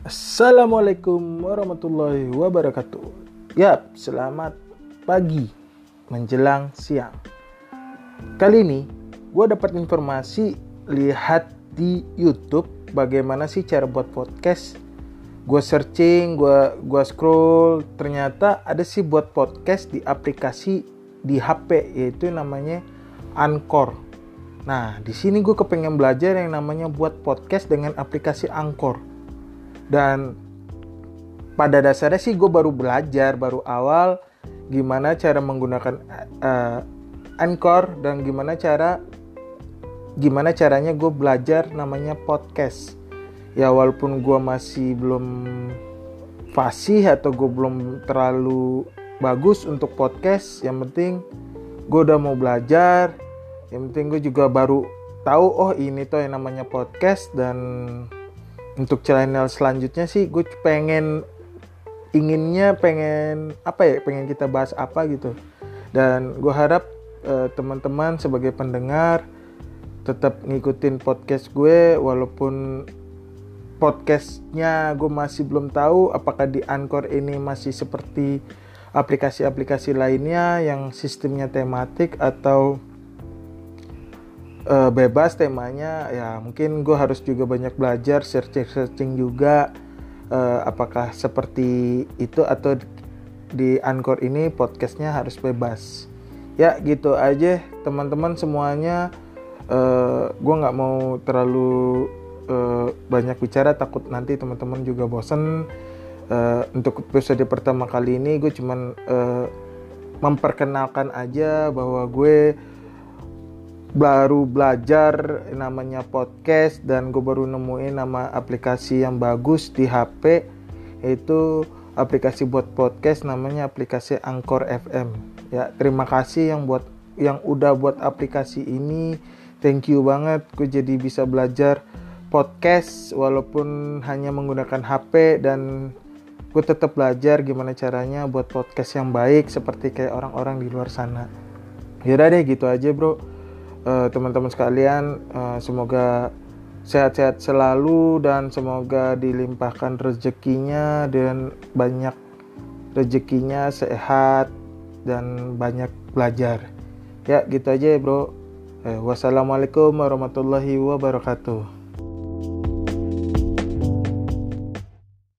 Assalamualaikum warahmatullahi wabarakatuh. Yap, selamat pagi menjelang siang. Kali ini gue dapat informasi lihat di YouTube bagaimana sih cara buat podcast. Gue searching, gue gua scroll, ternyata ada sih buat podcast di aplikasi di HP yaitu namanya Anchor. Nah, di sini gue kepengen belajar yang namanya buat podcast dengan aplikasi Anchor dan pada dasarnya sih gue baru belajar baru awal gimana cara menggunakan uh, Anchor dan gimana cara gimana caranya gue belajar namanya podcast. Ya walaupun gue masih belum fasih atau gue belum terlalu bagus untuk podcast yang penting gue udah mau belajar. Yang penting gue juga baru tahu oh ini tuh yang namanya podcast dan untuk channel selanjutnya sih gue pengen inginnya pengen apa ya pengen kita bahas apa gitu. Dan gue harap uh, teman-teman sebagai pendengar tetap ngikutin podcast gue walaupun podcastnya gue masih belum tahu apakah di Anchor ini masih seperti aplikasi-aplikasi lainnya yang sistemnya tematik atau uh, bebas temanya. Ya mungkin gue harus juga banyak belajar searching searching juga uh, apakah seperti itu atau di Anchor ini podcastnya harus bebas. Ya gitu aja teman-teman semuanya. Uh, eh, gue nggak mau terlalu uh, banyak bicara takut nanti teman-teman juga bosen. Uh, untuk episode pertama kali ini gue cuman uh, memperkenalkan aja bahwa gue baru belajar namanya podcast dan gue baru nemuin nama aplikasi yang bagus di HP itu aplikasi buat podcast namanya aplikasi Anchor FM ya terima kasih yang buat yang udah buat aplikasi ini. Thank you banget gue jadi bisa belajar podcast walaupun hanya menggunakan HP dan gue tetap belajar gimana caranya buat podcast yang baik seperti kayak orang-orang di luar sana. Yaudah deh gitu aja bro eh, teman-teman sekalian uh, semoga sehat-sehat selalu dan semoga dilimpahkan rezekinya dan banyak rezekinya sehat dan banyak belajar. Ya gitu aja ya bro. Eh, wassalamualaikum warahmatullahi wabarakatuh